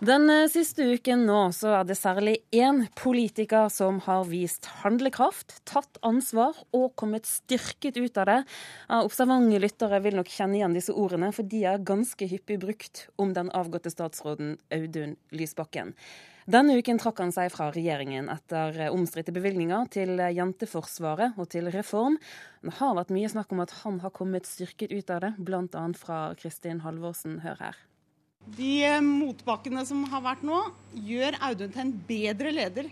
Den eh, siste uken nå så er det særlig én politiker som har vist handlekraft, tatt ansvar og kommet styrket ut av det. Observante lyttere vil nok kjenne igjen disse ordene, for de er ganske hyppig brukt om den avgåtte statsråden Audun Lysbakken. Denne uken trakk han seg fra regjeringen etter omstridte bevilgninger til Jenteforsvaret og til reform. Det har vært mye snakk om at han har kommet styrket ut av det, bl.a. fra Kristin Halvorsen. Hør her. De eh, motbakkene som har vært nå, gjør Audun til en bedre leder.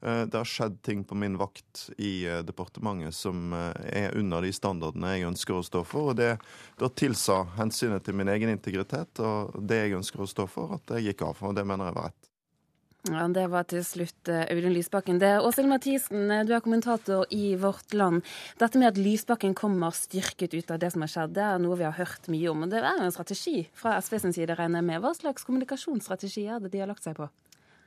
Eh, det har skjedd ting på min vakt i eh, departementet som er under de standardene jeg ønsker å stå for. og Det da tilsa hensynet til min egen integritet og det jeg ønsker å stå for, at jeg gikk av. Og det mener jeg var rett. Ja, Det var til slutt eh, Audun Lysbakken. Det. Åshild Mathisen, eh, du er kommentator i Vårt Land. Dette med at Lysbakken kommer styrket ut av det som har skjedd, det er noe vi har hørt mye om. og Det er jo en strategi fra SV sin side, regner jeg med. Hva slags kommunikasjonsstrategi er det de har lagt seg på?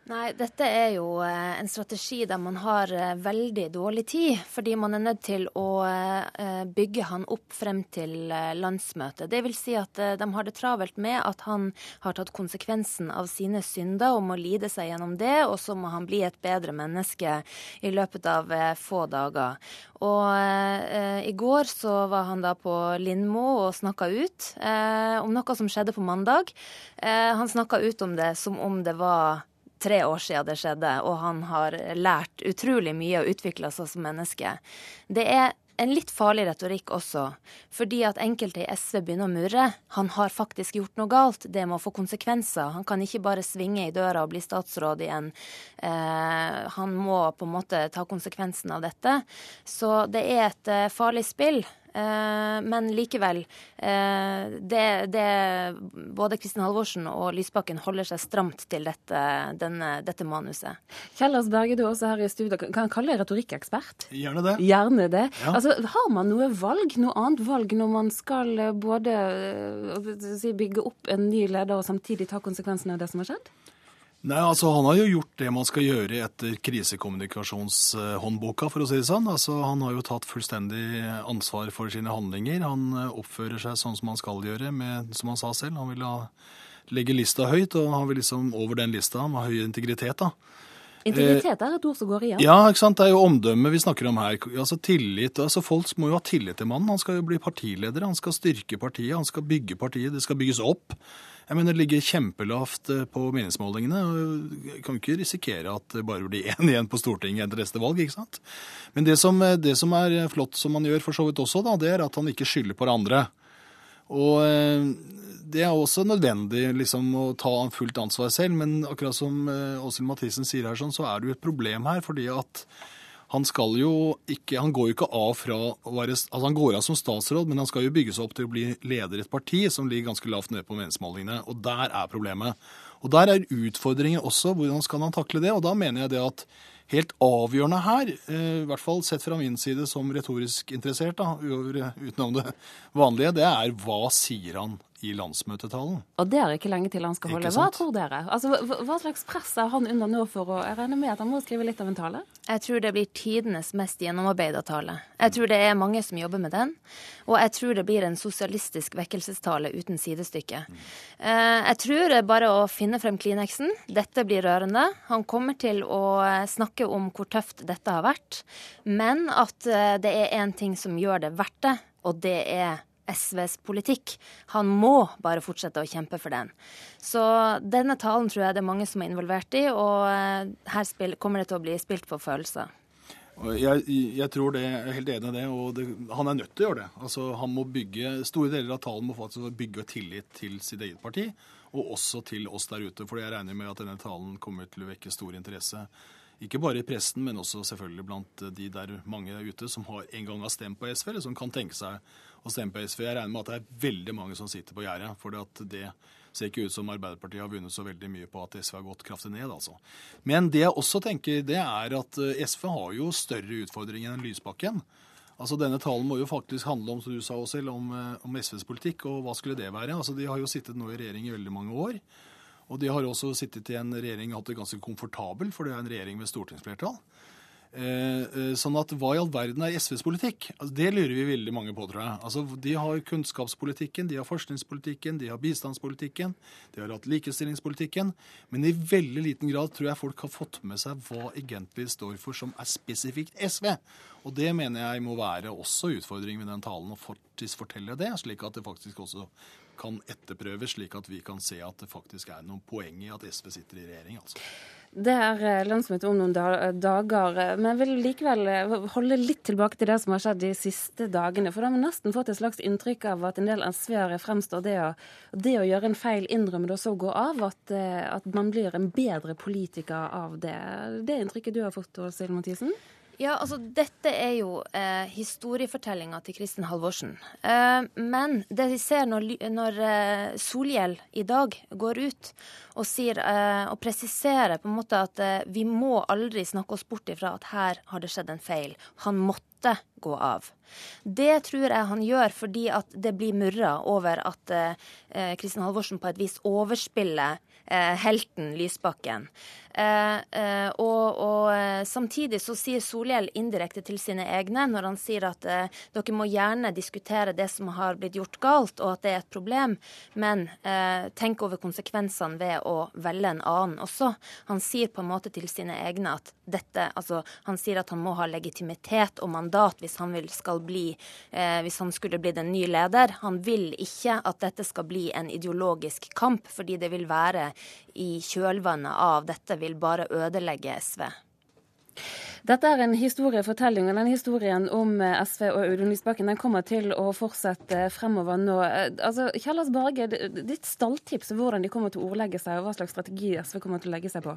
Nei, dette er jo eh, en strategi der man har eh, veldig dårlig tid. Fordi man er nødt til å eh, bygge han opp frem til landsmøtet. Det vil si at de har det travelt med at han har tatt konsekvensen av sine synder og må lide seg gjennom det, og så må han bli et bedre menneske i løpet av få dager. Og eh, i går så var han da på Lindmo og snakka ut eh, om noe som skjedde på mandag. Eh, han snakka ut om det som om det var tre år siden det skjedde, og han har lært utrolig mye og utvikla seg som menneske. Det er en litt farlig retorikk også, fordi at enkelte i SV begynner å murre. Han har faktisk gjort noe galt, det må få konsekvenser. Han kan ikke bare svinge i døra og bli statsråd igjen. Eh, han må på en måte ta konsekvensen av dette. Så det er et eh, farlig spill. Eh, men likevel, eh, det, det, både Kristin Halvorsen og Lysbakken holder seg stramt til dette, denne, dette manuset. Kjellers Berge, du er også her i studio. Kan jeg kalle deg retorikkekspert? Gjerne det. Gjerne det. Ja. Altså, har man noe valg, noe annet valg, når man skal både både bygge opp en ny leder og samtidig ta konsekvensene av det som har skjedd? Nei, altså Han har jo gjort det man skal gjøre etter krisekommunikasjonshåndboka, for å si det sånn. Altså Han har jo tatt fullstendig ansvar for sine handlinger. Han eh, oppfører seg sånn som han skal gjøre, med, som han sa selv. Han vil ha, legge lista høyt, og han vil liksom over den lista. Han har høy integritet, da. Integritet er et ord som går igjen. Ja, ikke sant? det er jo omdømme vi snakker om her. Altså tillit, altså Folk må jo ha tillit til mannen. Han skal jo bli partileder, han skal styrke partiet, han skal bygge partiet. Det skal bygges opp. Jeg mener Det ligger kjempelavt eh, på meningsmålingene. og Kan ikke risikere at det bare blir én igjen på Stortinget etter neste valg. ikke sant? Men det som, eh, det som, er flott, som han gjør for så vidt også, da, det er at han ikke skylder på det andre. Og eh, det er også nødvendig liksom, å ta fullt ansvar selv, men akkurat som Åshild Mathisen sier her, sånn, så er det jo et problem her. fordi at han skal jo ikke Han går jo ikke av fra å være Altså han går av som statsråd, men han skal jo bygge seg opp til å bli leder i et parti som ligger ganske lavt nede på meningsmålingene. Og der er problemet. Og der er utfordringen også. Hvordan skal han takle det? Og da mener jeg det at helt avgjørende her, eh, i hvert fall sett fra min side som retorisk interessert, da, utenom det vanlige, det er hva sier han i landsmøtetalen. Og det er ikke lenge til han skal holde. Hva tror dere? Altså, hva slags press er han under nå for å Jeg regner med at han må skrive litt av en tale? Jeg tror det blir tidenes mest gjennomarbeida tale. Jeg tror det er mange som jobber med den. Og jeg tror det blir en sosialistisk vekkelsestale uten sidestykke. Eh, jeg tror det er bare å finne frem Kleenexen. Dette blir rørende. Han kommer til å snakke om hvor tøft dette har vært, men at eh, det er én ting som gjør det verdt det, og det er SVs politikk. Han må bare fortsette å kjempe for den. Så denne talen tror jeg det er mange som er involvert i, og eh, her kommer det til å bli spilt på følelser. Jeg, jeg, tror det, jeg er helt enig i det, og det, han er nødt til å gjøre det. Altså, han må bygge, Store deler av talen må faktisk bygge tillit til sitt eget parti, og også til oss der ute. For jeg regner med at denne talen kommer til å vekke stor interesse. Ikke bare i pressen, men også selvfølgelig blant de der mange ute som har en gang har stemt på SV, eller som kan tenke seg å stemme på SV. Jeg regner med at det er veldig mange som sitter på gjerdet. For det ser ikke ut som Arbeiderpartiet har vunnet så veldig mye på at SV har gått kraftig ned, altså. Men det jeg også tenker, det er at eh, SV har jo større utfordringer enn Lysbakken. Altså Denne talen må jo faktisk handle om som du sa også, om, eh, om SVs politikk, og hva skulle det være? Altså De har jo sittet nå i regjering i veldig mange år. Og de har også sittet i en regjering og hatt det ganske komfortabelt, for det er en regjering med stortingsflertall. Eh, eh, sånn at hva i all verden er SVs politikk? Altså, det lurer vi veldig mange på, tror jeg. Altså, de har kunnskapspolitikken, de har forskningspolitikken, de har bistandspolitikken, de har hatt likestillingspolitikken. Men i veldig liten grad tror jeg folk har fått med seg hva egentlig står for som er spesifikt SV. Og det mener jeg må være også utfordringen med den talen, å faktisk fortelle det, slik at det faktisk også kan etterprøves, slik at vi kan se at det faktisk er noen poeng i at SV sitter i regjering. altså. Det er eh, landsmøte om noen dager, eh, men jeg vil likevel eh, holde litt tilbake til det som har skjedd de siste dagene. For da har vi nesten fått et slags inntrykk av at en del SV-ere fremstår det å, det å gjøre en feil, innrømme det og så gå av, at, at man blir en bedre politiker av det. Det inntrykket du har fått, Silje Mathisen? Ja, altså dette er jo eh, historiefortellinga til Kristin Halvorsen. Eh, men det vi ser når, når eh, Solhjell i dag går ut og, sier, eh, og presiserer på en måte at eh, vi må aldri snakke oss bort ifra at her har det skjedd en feil. Han måtte gå av. Det tror jeg han gjør fordi at det blir murra over at eh, Kristin Halvorsen på et vis overspiller helten Lysbakken. Eh, eh, og, og, eh, samtidig så sier Solhjell indirekte til sine egne når han sier at dere må gjerne diskutere det som har blitt gjort galt, og at det er et problem, men tenk over konsekvensene ved å velge en annen også. Han sier på en måte til sine egne at dette Altså, han sier at han må ha legitimitet og mandat hvis han vil, skal bli Hvis han skulle bli den nye leder. Han vil ikke at dette skal bli en ideologisk kamp, fordi det vil være i kjølvannet av dette vil bare ødelegge SV. Dette er en historiefortelling, og den historien om eh, SV og Audun Lysbakken den kommer til å fortsette fremover nå. Eh, altså, Kjellers Barge, ditt stalltips hvordan de kommer til å ordlegge seg, og hva slags strategi SV kommer til å legge seg på?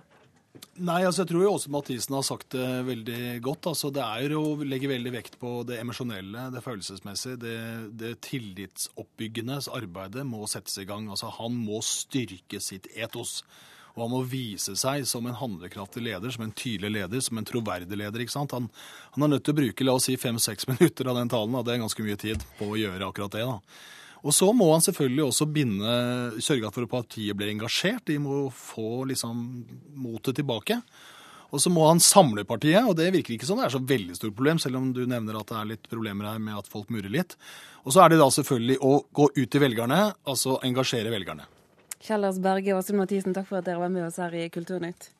Nei, altså jeg tror jo også Mathisen har sagt det veldig godt. altså Det er jo å legge veldig vekt på det emosjonelle, det følelsesmessige. Det, det tillitsoppbyggende arbeidet må settes i gang. altså Han må styrke sitt etos. Og han må vise seg som en handlekraftig leder, som en tydelig leder, som en troverdig leder. ikke sant? Han, han er nødt til å bruke la oss si fem-seks minutter av den talen. Da. Det er ganske mye tid på å gjøre akkurat det. da. Og så må han selvfølgelig også binde, sørge for at partiet blir engasjert. De må få liksom motet tilbake. Og så må han samle partiet, og det virker ikke som det er så veldig stort problem, selv om du nevner at det er litt problemer her med at folk murer litt. Og så er det da selvfølgelig å gå ut til velgerne, altså engasjere velgerne. Kjellers Berge og Åsund Mathisen, takk for at dere var med oss her i Kulturnytt.